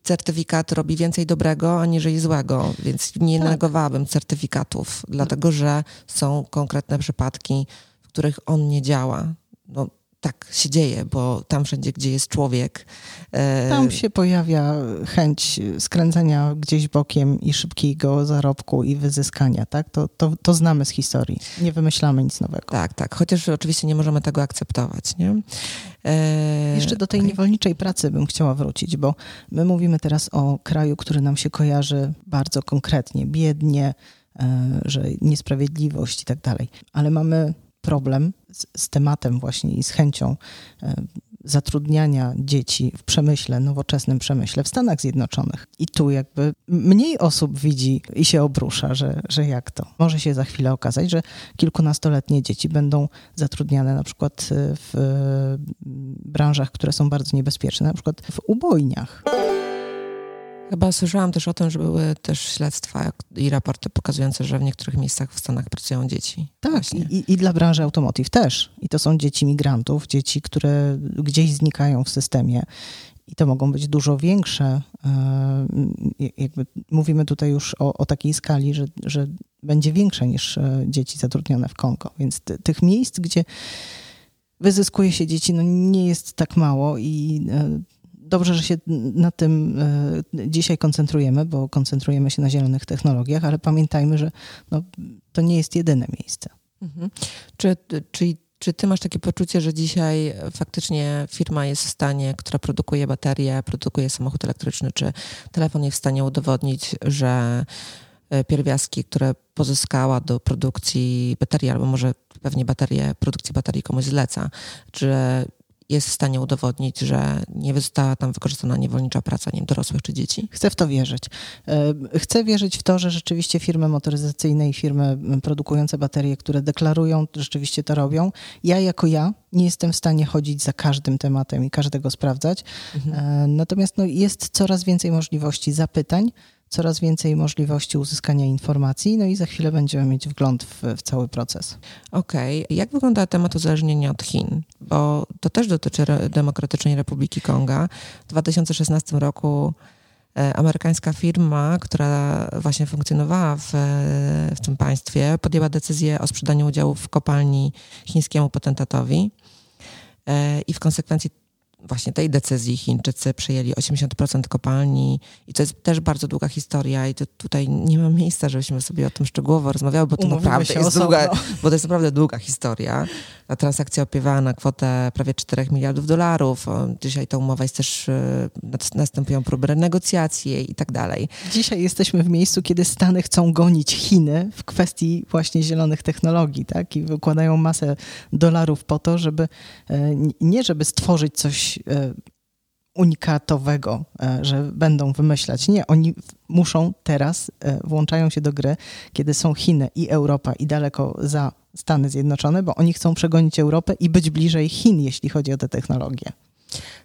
certyfikat robi więcej dobrego aniżeli złego, więc nie tak. negowałabym certyfikatów, dlatego że są konkretne przypadki, w których on nie działa. No, tak się dzieje, bo tam wszędzie, gdzie jest człowiek. E, tam się pojawia chęć skręcenia gdzieś bokiem i szybkiego zarobku i wyzyskania, tak? To, to, to znamy z historii. Nie wymyślamy nic nowego. Tak, tak. Chociaż oczywiście nie możemy tego akceptować, nie? E... Jeszcze do tej niewolniczej pracy bym chciała wrócić, bo my mówimy teraz o kraju, który nam się kojarzy bardzo konkretnie, biednie, e, że niesprawiedliwość i tak dalej. Ale mamy problem z, z tematem właśnie i z chęcią e, zatrudniania dzieci w przemyśle, nowoczesnym przemyśle w Stanach Zjednoczonych. I tu jakby mniej osób widzi i się obrusza, że, że jak to. Może się za chwilę okazać, że kilkunastoletnie dzieci będą zatrudniane na przykład e, w branżach, które są bardzo niebezpieczne, na przykład w ubojniach. Chyba słyszałam też o tym, że były też śledztwa i raporty pokazujące, że w niektórych miejscach w Stanach pracują dzieci. Tak, i, i, dla branży automotive też. I to są dzieci migrantów, dzieci, które gdzieś znikają w systemie. I to mogą być dużo większe. E, jakby mówimy tutaj już o, o takiej skali, że, że będzie większe niż e, dzieci zatrudnione w Kongo. Więc tych miejsc, gdzie wyzyskuje się dzieci, no nie jest tak mało i e, dobrze, że się na tym e, dzisiaj koncentrujemy, bo koncentrujemy się na zielonych technologiach, ale pamiętajmy, że no, to nie jest jedyne miejsce. Mhm. Czy, czy, czy ty masz takie poczucie, że dzisiaj faktycznie firma jest w stanie, która produkuje baterie, produkuje samochód elektryczny, czy telefon jest w stanie udowodnić, że e, pierwiastki, które pozyskała do produkcji baterii, albo może pewnie baterie, produkcji baterii komuś zleca, że jest w stanie udowodnić, że nie została tam wykorzystana niewolnicza praca nie dorosłych czy dzieci? Chcę w to wierzyć. E, chcę wierzyć w to, że rzeczywiście firmy motoryzacyjne i firmy produkujące baterie, które deklarują, rzeczywiście to robią. Ja jako ja nie jestem w stanie chodzić za każdym tematem i każdego sprawdzać. Mhm. E, natomiast no, jest coraz więcej możliwości zapytań, coraz więcej możliwości uzyskania informacji, no i za chwilę będziemy mieć wgląd w, w cały proces. Okej. Okay. Jak wygląda temat uzależnienia od Chin? Bo to też dotyczy Demokratycznej Republiki Konga. W 2016 roku e, amerykańska firma, która właśnie funkcjonowała w, w tym państwie, podjęła decyzję o sprzedaniu udziałów w kopalni chińskiemu potentatowi e, i w konsekwencji właśnie tej decyzji Chińczycy przejęli 80% kopalni i to jest też bardzo długa historia i to tutaj nie ma miejsca, żebyśmy sobie o tym szczegółowo rozmawiały, bo to Umówimy naprawdę jest długa, bo to jest naprawdę długa historia. Transakcja opiewała na kwotę prawie 4 miliardów dolarów. Dzisiaj ta umowa jest też, e, następują próby renegocjacji i tak dalej. Dzisiaj jesteśmy w miejscu, kiedy Stany chcą gonić Chiny w kwestii właśnie zielonych technologii, tak? I wykładają masę dolarów po to, żeby e, nie żeby stworzyć coś E, unikatowego, e, że będą wymyślać. Nie, oni muszą teraz, włączają się do gry, kiedy są Chiny i Europa i daleko za Stany Zjednoczone, bo oni chcą przegonić Europę i być bliżej Chin, jeśli chodzi o te technologie.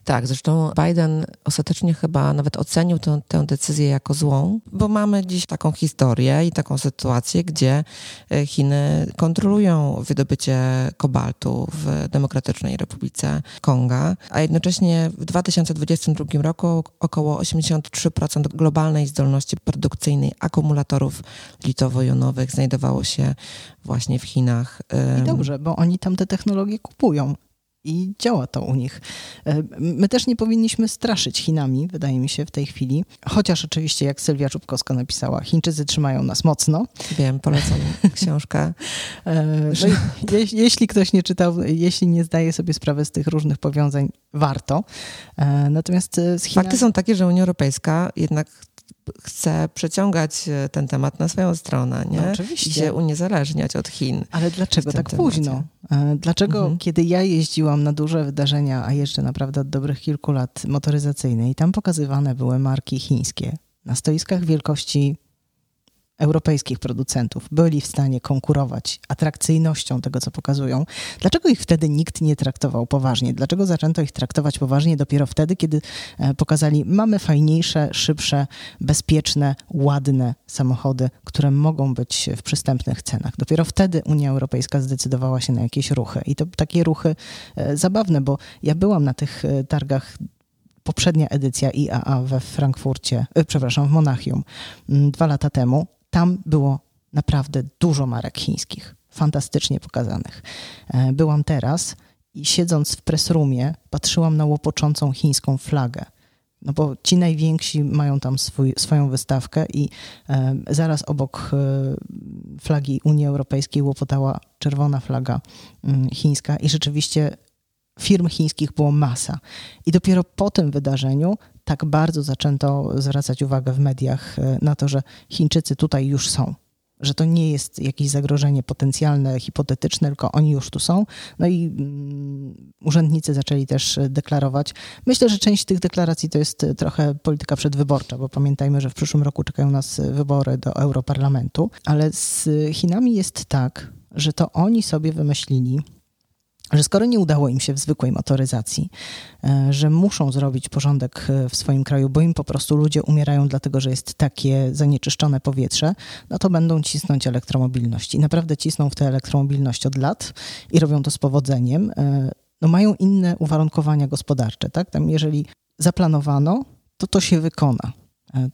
Tak, zresztą Biden ostatecznie chyba nawet ocenił tę, tę, decyzję jako złą, bo mamy dziś taką historię i taką sytuację, gdzie e, Chiny kontrolują wydobycie kobaltu w Demokratycznej Republice Konga, a jednocześnie w 2022 roku około 83% globalnej zdolności produkcyjnej akumulatorów litowo-jonowych znajdowało się właśnie w Chinach. I dobrze, bo oni tam te technologie kupują i działa to u nich. E, my też nie powinniśmy straszyć Chinami, wydaje mi się, w tej chwili. Chociaż oczywiście, jak Sylwia Czubkowska napisała, Chińczycy trzymają nas mocno. Wiem, polecam (laughs) książkę. E, no je, jeśli ktoś nie czytał, jeśli nie zdaje sobie sprawy z tych różnych powiązań, warto. E, natomiast z Chinami... Fakty są takie, że Unia Europejska jednak chce przeciągać e, ten temat na swoją stronę, nie? No, oczywiście. I się uniezależniać od Chin. Ale dlaczego tak temacie. późno? E, dlaczego, mhm. kiedy ja jeździłam na duże wydarzenia, a jeszcze naprawdę od dobrych kilku lat motoryzacyjne i tam pokazywane były marki chińskie na stoiskach wielkości europejskich producentów byli w stanie konkurować atrakcyjnością tego, co pokazują, dlaczego ich wtedy nikt nie traktował poważnie? Dlaczego zaczęto ich traktować poważnie dopiero wtedy, kiedy e, pokazali, mamy fajniejsze, szybsze, bezpieczne, ładne samochody, które mogą być w przystępnych cenach. Dopiero wtedy Unia Europejska zdecydowała się na jakieś ruchy. I to takie ruchy e, zabawne, bo ja byłam na tych e, targach poprzednia edycja IAA we Frankfurcie, przepraszam, w Monachium dwa lata temu tam było naprawdę dużo marek chińskich, fantastycznie pokazanych. E, byłam teraz i siedząc w pressroomie, patrzyłam na łopoczącą chińską flagę. No bo ci najwięksi mają tam swój, swoją wystawkę i e, zaraz obok e, flagi Unii Europejskiej łopotała czerwona flaga mm, chińska i rzeczywiście firm chińskich było masa. I dopiero po tym wydarzeniu tak bardzo zaczęto zwracać uwagę w mediach e, na to, że Chińczycy tutaj już są. Że to nie jest jakieś zagrożenie potencjalne, hipotetyczne, tylko oni już tu są. No i mm, urzędnicy zaczęli też deklarować. Myślę, że część tych deklaracji to jest trochę polityka przedwyborcza, bo pamiętajmy, że w przyszłym roku czekają nas wybory do Europarlamentu. Ale z Chinami jest tak, że to oni sobie wymyślili, że skoro nie udało im się w zwykłej motoryzacji, e, że muszą zrobić porządek e, w swoim kraju, bo im po prostu ludzie umierają dlatego, że jest takie zanieczyszczone powietrze, no to będą cisnąć elektromobilność. I naprawdę cisną w tę elektromobilność od lat i robią to z powodzeniem. E, no mają inne uwarunkowania gospodarcze, tak? Tam jeżeli zaplanowano, to to się wykona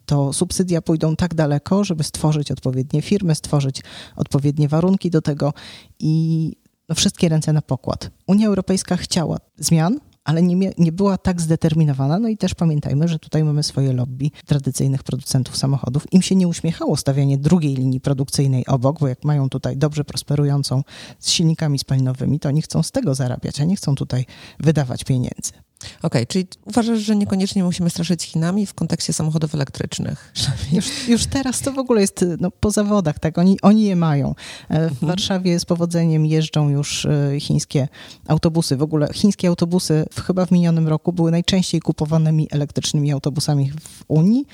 to subsydia pójdą tak daleko, żeby stworzyć odpowiednie firmy, stworzyć odpowiednie warunki do tego i wszystkie ręce na pokład. Unia Europejska chciała zmian, ale nie, nie była tak zdeterminowana. No i też pamiętajmy, że tutaj mamy swoje lobby tradycyjnych producentów samochodów. Im się nie uśmiechało stawianie drugiej linii produkcyjnej obok, bo jak mają tutaj dobrze prosperującą z silnikami spalinowymi, to oni chcą z tego zarabiać, a nie chcą tutaj wydawać pieniędzy. Okej, okay, czyli uważasz, że niekoniecznie musimy straszyć Chinami w kontekście samochodów elektrycznych? (laughs) Już, już teraz to w ogóle jest no, po zawodach, tak? Oni, oni je mają. E, w mhm. Warszawie z powodzeniem jeżdżą już e, chińskie autobusy. W ogóle chińskie autobusy chyba w minionym roku były najczęściej kupowanymi elektrycznymi autobusami w Unii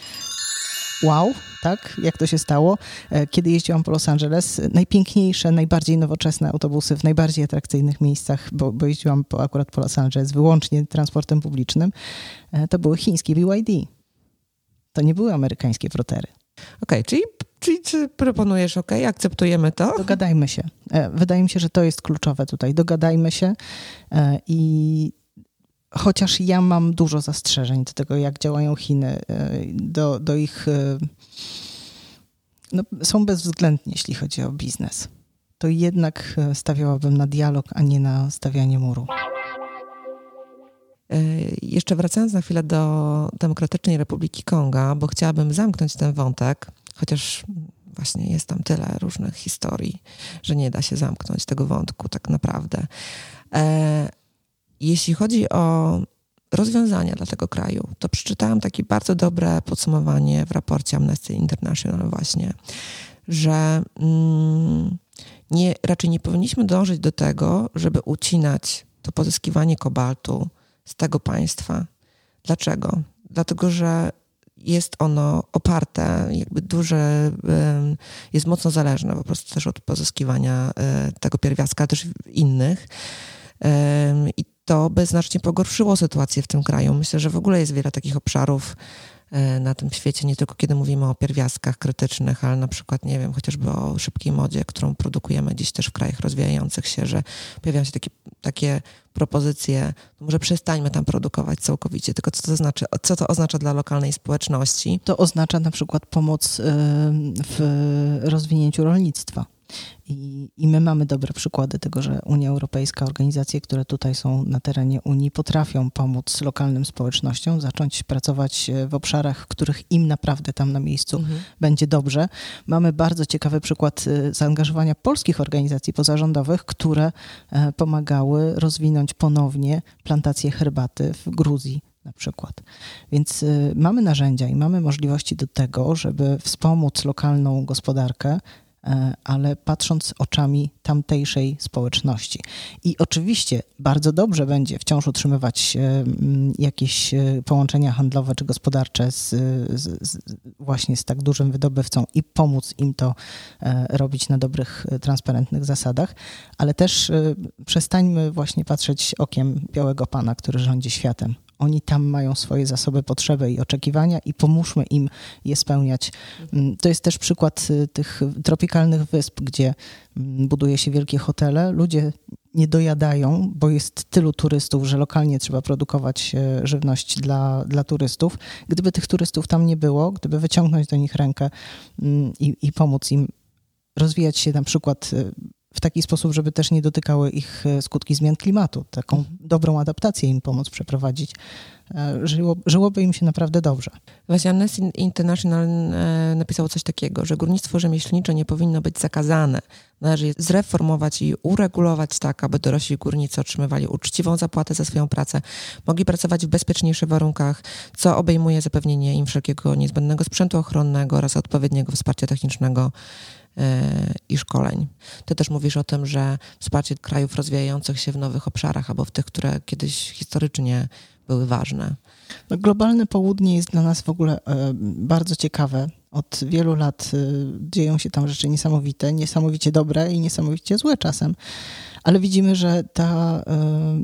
wow, tak, jak to się stało. E, kiedy jeździłam po Los Angeles, najpiękniejsze, najbardziej nowoczesne autobusy w najbardziej atrakcyjnych miejscach, bo, bo jeździłam po, akurat po Los Angeles wyłącznie transportem publicznym, e, to były chińskie BYD. To nie były amerykańskie protery. Okej, okay, czyli Czyli czy proponujesz, ok, akceptujemy to? Dogadajmy się. E, wydaje mi się, że to jest kluczowe tutaj. Dogadajmy się i chociaż ja mam dużo zastrzeżeń do tego, jak działają Chiny, e, do, do ich. E, no, są bezwzględni, jeśli chodzi o biznes. To jednak e, stawiałabym na dialog, a nie na stawianie muru. Jeszcze wracając na chwilę do Demokratycznej Republiki Konga, bo chciałabym zamknąć ten wątek, chociaż właśnie jest tam tyle różnych historii, że nie da się zamknąć tego wątku tak naprawdę. Jeśli chodzi o rozwiązania dla tego kraju, to przeczytałam takie bardzo dobre podsumowanie w raporcie Amnesty International właśnie, że mm, nie, raczej nie powinniśmy dążyć do tego, żeby ucinać to pozyskiwanie kobaltu z tego państwa. Dlaczego? Dlatego, że jest ono oparte, jakby duże, jest mocno zależne po prostu też od pozyskiwania e, tego pierwiastka, też innych. I to by znacznie pogorszyło sytuację w tym kraju. Myślę, że w ogóle jest wiele takich obszarów e, na tym świecie, nie tylko kiedy mówimy o pierwiastkach krytycznych, ale na przykład, nie wiem, chociażby o szybkiej modzie, którą produkujemy dziś też w krajach rozwijających się, że pojawiają się takie, takie propozycje, no może przestańmy tam produkować całkowicie, tylko co to znaczy, co to oznacza dla lokalnej społeczności? To oznacza na przykład pomoc w rozwinięciu rolnictwa i, I my mamy dobre przykłady tego, że Unia Europejska, organizacje, które tutaj są na terenie Unii, potrafią pomóc lokalnym społecznościom zacząć pracować e, w obszarach, w których im naprawdę tam na miejscu mhm. będzie dobrze. Mamy bardzo ciekawy przykład e, zaangażowania polskich organizacji pozarządowych, które e, pomagały rozwinąć ponownie plantacje herbaty w Gruzji na przykład. Więc mamy narzędzia i mamy możliwości do tego, żeby wspomóc lokalną gospodarkę ale patrząc oczami tamtejszej społeczności. I oczywiście bardzo dobrze będzie wciąż utrzymywać e, jakieś e, połączenia handlowe czy gospodarcze z, z, z, właśnie z tak dużym wydobywcą i pomóc im to robić na dobrych, transparentnych zasadach, ale też przestańmy właśnie patrzeć okiem białego pana, który rządzi światem oni tam mają swoje zasoby, potrzeby i oczekiwania i pomóżmy im je spełniać. Mm, to jest też przykład y, tych tropikalnych wysp, gdzie mm, buduje się wielkie hotele. Ludzie nie dojadają, bo jest tylu turystów, że lokalnie trzeba produkować e, żywność dla, dla turystów. Gdyby tych turystów tam nie było, gdyby wyciągnąć do nich rękę mm, i, i pomóc im rozwijać się na przykład y, w taki sposób, żeby też nie dotykały ich e, skutki zmian klimatu. Taką mhm. dobrą adaptację im pomóc przeprowadzić. E, żyło, żyłoby im się naprawdę dobrze. Właśnie Amnesty International e, napisało coś takiego, że górnictwo rzemieślnicze nie powinno być zakazane. Należy je zreformować i uregulować tak, aby dorośli górnicy otrzymywali uczciwą zapłatę za swoją pracę, mogli pracować w bezpieczniejszych warunkach, co obejmuje zapewnienie im wszelkiego niezbędnego sprzętu ochronnego oraz odpowiedniego wsparcia technicznego i szkoleń. Ty też mówisz o tym, że wsparcie krajów rozwijających się w nowych obszarach albo w tych, które kiedyś historycznie były ważne. No, globalne południe jest dla nas w ogóle e, bardzo ciekawe. Od wielu lat e, dzieją się tam rzeczy niesamowite, niesamowicie dobre i niesamowicie złe czasem. Ale widzimy, że ta e,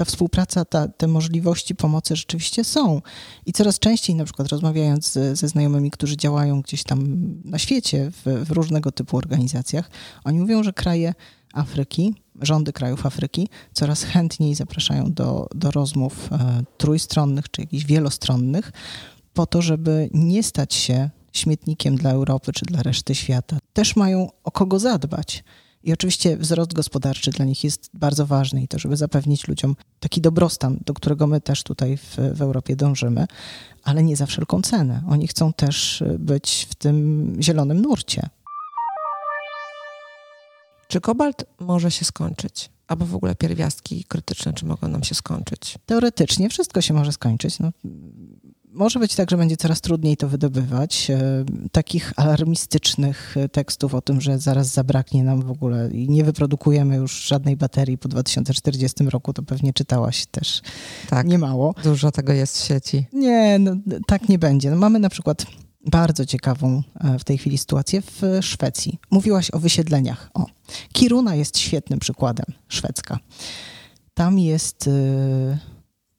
ta współpraca, ta, te możliwości pomocy rzeczywiście są. I coraz częściej, na przykład rozmawiając ze, ze znajomymi, którzy działają gdzieś tam na świecie, w, w różnego typu organizacjach, oni mówią, że kraje Afryki, rządy krajów Afryki coraz chętniej zapraszają do, do rozmów e, trójstronnych czy jakichś wielostronnych, po to, żeby nie stać się śmietnikiem dla Europy czy dla reszty świata. Też mają o kogo zadbać. I oczywiście wzrost gospodarczy dla nich jest bardzo ważny i to, żeby zapewnić ludziom taki dobrostan, do którego my też tutaj w, w Europie dążymy, ale nie za wszelką cenę. Oni chcą też być w tym zielonym nurcie. Czy kobalt może się skończyć? Albo w ogóle pierwiastki krytyczne, czy mogą nam się skończyć? Teoretycznie wszystko się może skończyć. No, może być tak, że będzie coraz trudniej to wydobywać. E, takich alarmistycznych tekstów o tym, że zaraz zabraknie nam w ogóle i nie wyprodukujemy już żadnej baterii po 2040 roku, to pewnie czytałaś też tak, niemało. Dużo tego jest w sieci. Nie, no, tak nie będzie. No, mamy na przykład bardzo ciekawą e, w tej chwili sytuację w Szwecji. Mówiłaś o wysiedleniach. O, Kiruna jest świetnym przykładem, szwedzka. Tam jest, e,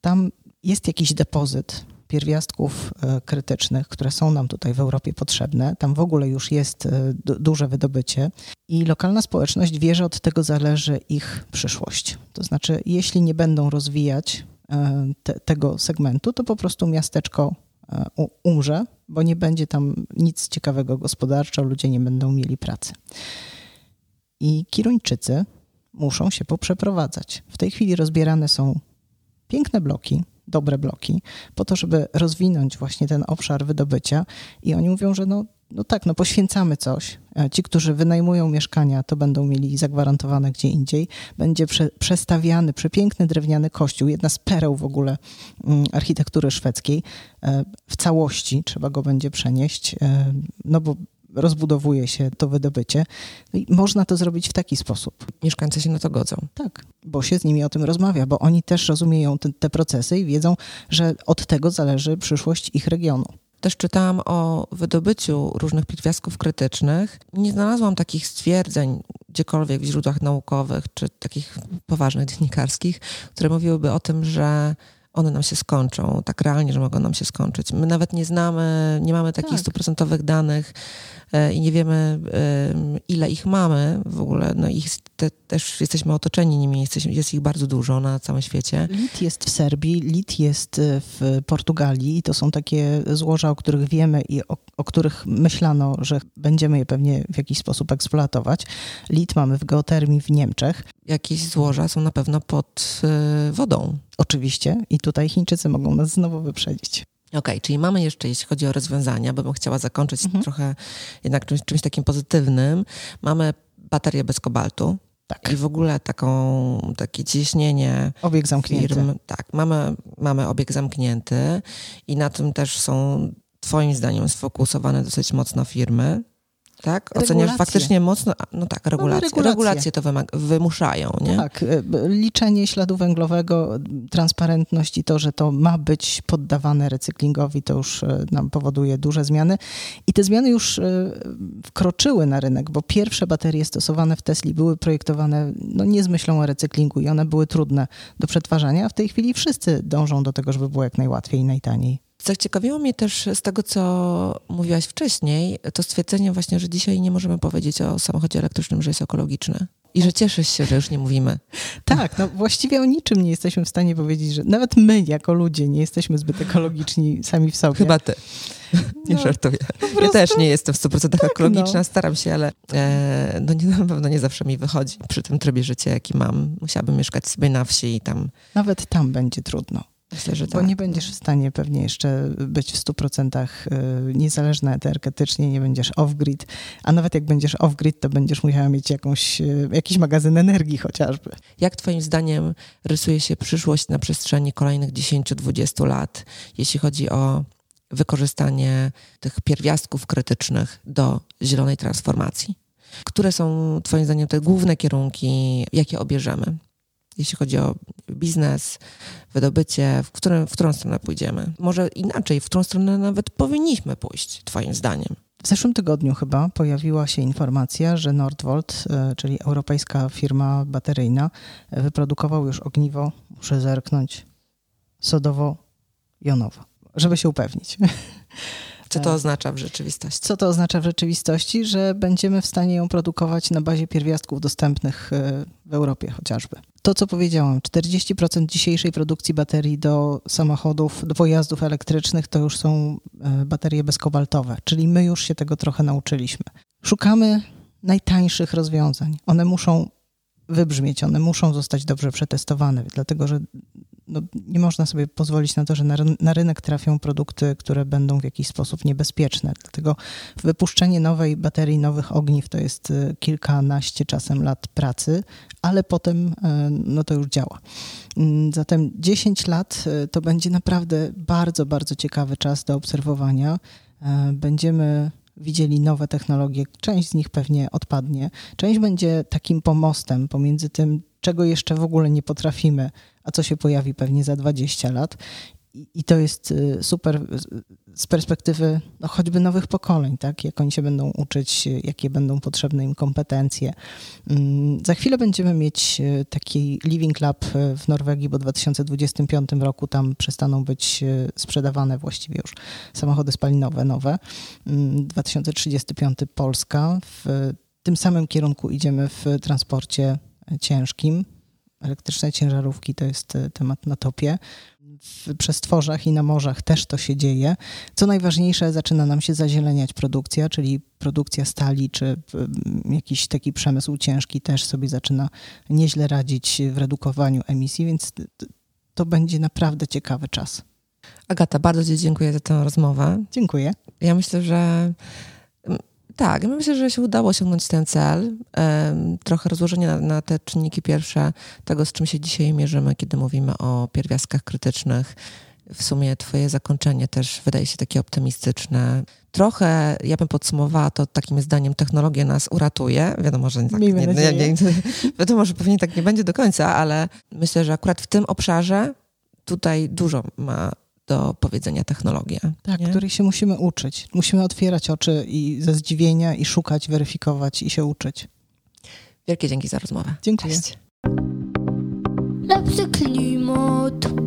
tam jest jakiś depozyt pierwiastków e, krytycznych, które są nam tutaj w Europie potrzebne. Tam w ogóle już jest e, duże wydobycie i lokalna społeczność wie, że od tego zależy ich przyszłość. To znaczy, jeśli nie będą rozwijać e, te, tego segmentu, to po prostu miasteczko umrze, bo nie będzie tam nic ciekawego gospodarczo, ludzie nie będą mieli pracy. I Kiruńczycy muszą się poprzeprowadzać. W tej chwili rozbierane są piękne bloki, dobre bloki, po to, żeby rozwinąć właśnie ten obszar wydobycia. I oni mówią, że no, no tak, no poświęcamy coś. E, ci, którzy wynajmują mieszkania, to będą mieli zagwarantowane gdzie indziej. Będzie prze, przestawiany przepiękny drewniany kościół, jedna z pereł w ogóle mm, architektury szwedzkiej. E, w całości trzeba go będzie przenieść, e, no bo rozbudowuje się to wydobycie. No i można to zrobić w taki sposób. Mieszkańcy się na to godzą. Tak, bo się z nimi o tym rozmawia, bo oni też rozumieją te, te procesy i wiedzą, że od tego zależy przyszłość ich regionu. Też czytałam o wydobyciu różnych pierwiastków krytycznych. Nie znalazłam takich stwierdzeń gdziekolwiek w źródłach naukowych czy takich poważnych dziennikarskich, które mówiłyby o tym, że one nam się skończą, tak realnie, że mogą nam się skończyć. My nawet nie znamy, nie mamy takich tak. stuprocentowych tak. danych e, i nie wiemy, ile ich mamy w ogóle. No ich te, też jesteśmy otoczeni nimi, jesteśmy, jest ich bardzo dużo na całym świecie. Lit jest w Serbii, lit jest w Portugalii i to są takie złoża, o których wiemy i o, o których myślano, że będziemy je pewnie w jakiś sposób eksploatować. Lit mamy w geotermii w Niemczech. Jakieś złoża są na pewno pod e, wodą. Oczywiście i tutaj Chińczycy mogą nas znowu wyprzedzić. Okej, okay, czyli mamy jeszcze, jeśli chodzi o rozwiązania, bo bym chciała zakończyć mhm. trochę jednak czymś, czymś takim pozytywnym. Mamy baterię bez kobaltu. Tak. I w ogóle taką, takie ciśnienie obieg zamknięty. firm. Tak, mamy, mamy obieg zamknięty i na tym też są twoim zdaniem sfokusowane dosyć mocno firmy. Tak? Oceniasz Regulacje. faktycznie mocno, no tak, regulacje. regulacje. Regulacje to wymuszają, nie? Tak, y, liczenie śladu węglowego, transparentność i to, że to ma być poddawane recyklingowi, to już y, nam powoduje duże zmiany. I te zmiany już y, wkroczyły na rynek, bo pierwsze baterie stosowane w Tesli były projektowane no, nie z myślą o recyklingu i one były trudne do przetwarzania, a w tej chwili wszyscy dążą do tego, żeby było jak najłatwiej i najtaniej. Zaciekawiło mnie też z tego, co mówiłaś wcześniej, to stwierdzenie właśnie, że dzisiaj nie możemy powiedzieć o samochodzie elektrycznym, że jest ekologiczny. I że cieszysz się, że już nie mówimy. (laughs) Tak, no właściwie o niczym nie jesteśmy w stanie powiedzieć, że nawet my jako ludzie nie jesteśmy zbyt ekologiczni sami w sobie. Chyba ty. (laughs) Nie No, żartuję. Ja też nie jestem w 100% ekologiczna, no. staram się, ale e, no nie, (laughs) na pewno nie zawsze mi wychodzi przy tym trybie życia, jaki mam. Musiałabym mieszkać sobie na wsi i tam Nawet tam będzie trudno. Myślę, że Bo tak. nie będziesz w stanie pewnie jeszcze być w 100% y, niezależna energetycznie, nie będziesz off-grid, a nawet jak będziesz off-grid, to będziesz musiała mieć jakąś, y, jakiś magazyn energii chociażby. Jak Twoim zdaniem rysuje się przyszłość na przestrzeni kolejnych 10-20 lat, jeśli chodzi o wykorzystanie tych pierwiastków krytycznych do zielonej transformacji? Które są Twoim zdaniem te główne kierunki, jakie obierzemy? Jeśli chodzi o biznes, wydobycie, w, którym, w którą stronę pójdziemy? Może inaczej, w którą stronę nawet powinniśmy pójść, Twoim zdaniem? W zeszłym tygodniu chyba pojawiła się informacja, że Nordvolt, y, czyli europejska firma bateryjna, y, wyprodukował już ogniwo, muszę zerknąć, sodowo-jonowe, żeby się upewnić. (laughs) Co to oznacza w rzeczywistości? Co to oznacza w rzeczywistości? Że będziemy w stanie ją produkować na bazie pierwiastków dostępnych e, w Europie chociażby. To, co powiedziałam, 40% dzisiejszej produkcji baterii do samochodów, do pojazdów elektrycznych to już są e, baterie bezkobaltowe, czyli my już się tego trochę nauczyliśmy. Szukamy najtańszych rozwiązań. One muszą wybrzmieć, one muszą zostać dobrze przetestowane, dlatego że no, nie można sobie pozwolić na to, że na, na rynek trafią produkty, które będą w jakiś sposób niebezpieczne. Dlatego wypuszczenie nowej baterii, nowych ogniw to jest y, kilkanaście czasem lat pracy, ale potem y, no, to już działa. Mm, Zatem 10 lat y, to będzie naprawdę bardzo, bardzo ciekawy czas do obserwowania. Będziemy widzieli nowe technologie, część z nich pewnie odpadnie, część będzie takim pomostem pomiędzy tym, czego jeszcze w ogóle nie potrafimy, a co się pojawi pewnie za 20 lat. I, to jest y, super y, z perspektywy no, choćby nowych pokoleń, tak? jak oni się będą uczyć, jakie będą potrzebne im kompetencje. Mm, Za chwilę będziemy mieć y, taki Living Lab w Norwegii, bo w 2025 roku tam przestaną być sprzedawane właściwie już samochody spalinowe nowe. Mm, 2035 Polska. W tym samym kierunku idziemy w transporcie ciężkim. Elektryczne ciężarówki to jest e, temat na topie. W przestworzach i na morzach też to się dzieje. Co najważniejsze, zaczyna nam się zazieleniać produkcja, czyli produkcja stali czy mm, jakiś taki przemysł ciężki też sobie zaczyna nieźle radzić w redukowaniu emisji, więc to będzie naprawdę ciekawy czas. Agata, bardzo Ci dziękuję za tę rozmowę. Dziękuję. Ja myślę, że tak, ja myślę, że się udało osiągnąć ten cel. Trochę rozłożenie na, na te czynniki pierwsze tego, z czym się dzisiaj mierzymy, kiedy mówimy o pierwiastkach krytycznych. W sumie Twoje zakończenie też wydaje się takie optymistyczne. Trochę, ja bym podsumowała to takim zdaniem, technologia nas uratuje. Wiadomo, że tak, nie, nadzieję. nie, (laughs) wiadomo, że pewnie tak nie będzie do końca, ale myślę, że akurat w tym obszarze tutaj dużo ma do powiedzenia technologia. Tak, nie? której się musimy uczyć. Musimy otwierać oczy i ze zdziwienia i szukać, weryfikować i się uczyć. Wielkie dzięki za rozmowę. Dziękuję. Cześć. Lepszy klimat.